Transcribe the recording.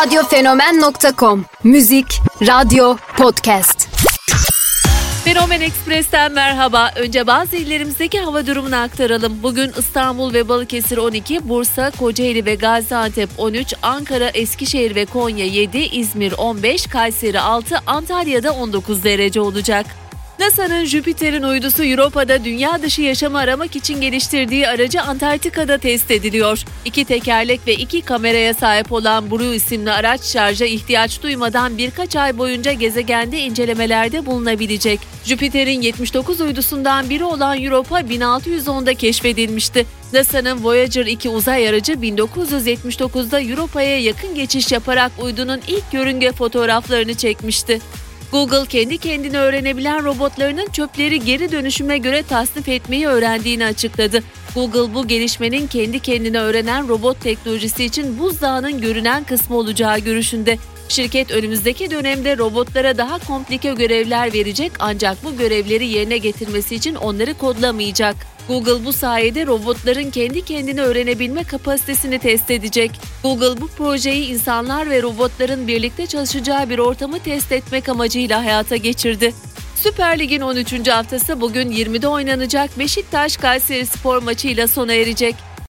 Radyofenomen.com Müzik, radyo, podcast. Fenomen Express'ten merhaba. Önce bazı illerimizdeki hava durumunu aktaralım. Bugün İstanbul ve Balıkesir 12, Bursa, Kocaeli ve Gaziantep 13, Ankara, Eskişehir ve Konya 7, İzmir 15, Kayseri 6, Antalya'da 19 derece olacak. NASA'nın Jüpiter'in uydusu Europa'da dünya dışı yaşamı aramak için geliştirdiği aracı Antarktika'da test ediliyor. İki tekerlek ve iki kameraya sahip olan Blue isimli araç şarja ihtiyaç duymadan birkaç ay boyunca gezegende incelemelerde bulunabilecek. Jüpiter'in 79 uydusundan biri olan Europa 1610'da keşfedilmişti. NASA'nın Voyager 2 uzay aracı 1979'da Europa'ya yakın geçiş yaparak uydunun ilk yörünge fotoğraflarını çekmişti. Google kendi kendine öğrenebilen robotlarının çöpleri geri dönüşüme göre tasnif etmeyi öğrendiğini açıkladı. Google bu gelişmenin kendi kendine öğrenen robot teknolojisi için buzdağının görünen kısmı olacağı görüşünde. Şirket önümüzdeki dönemde robotlara daha komplike görevler verecek ancak bu görevleri yerine getirmesi için onları kodlamayacak. Google bu sayede robotların kendi kendine öğrenebilme kapasitesini test edecek. Google bu projeyi insanlar ve robotların birlikte çalışacağı bir ortamı test etmek amacıyla hayata geçirdi. Süper Lig'in 13. haftası bugün 20'de oynanacak Beşiktaş Kayseri Spor maçıyla sona erecek.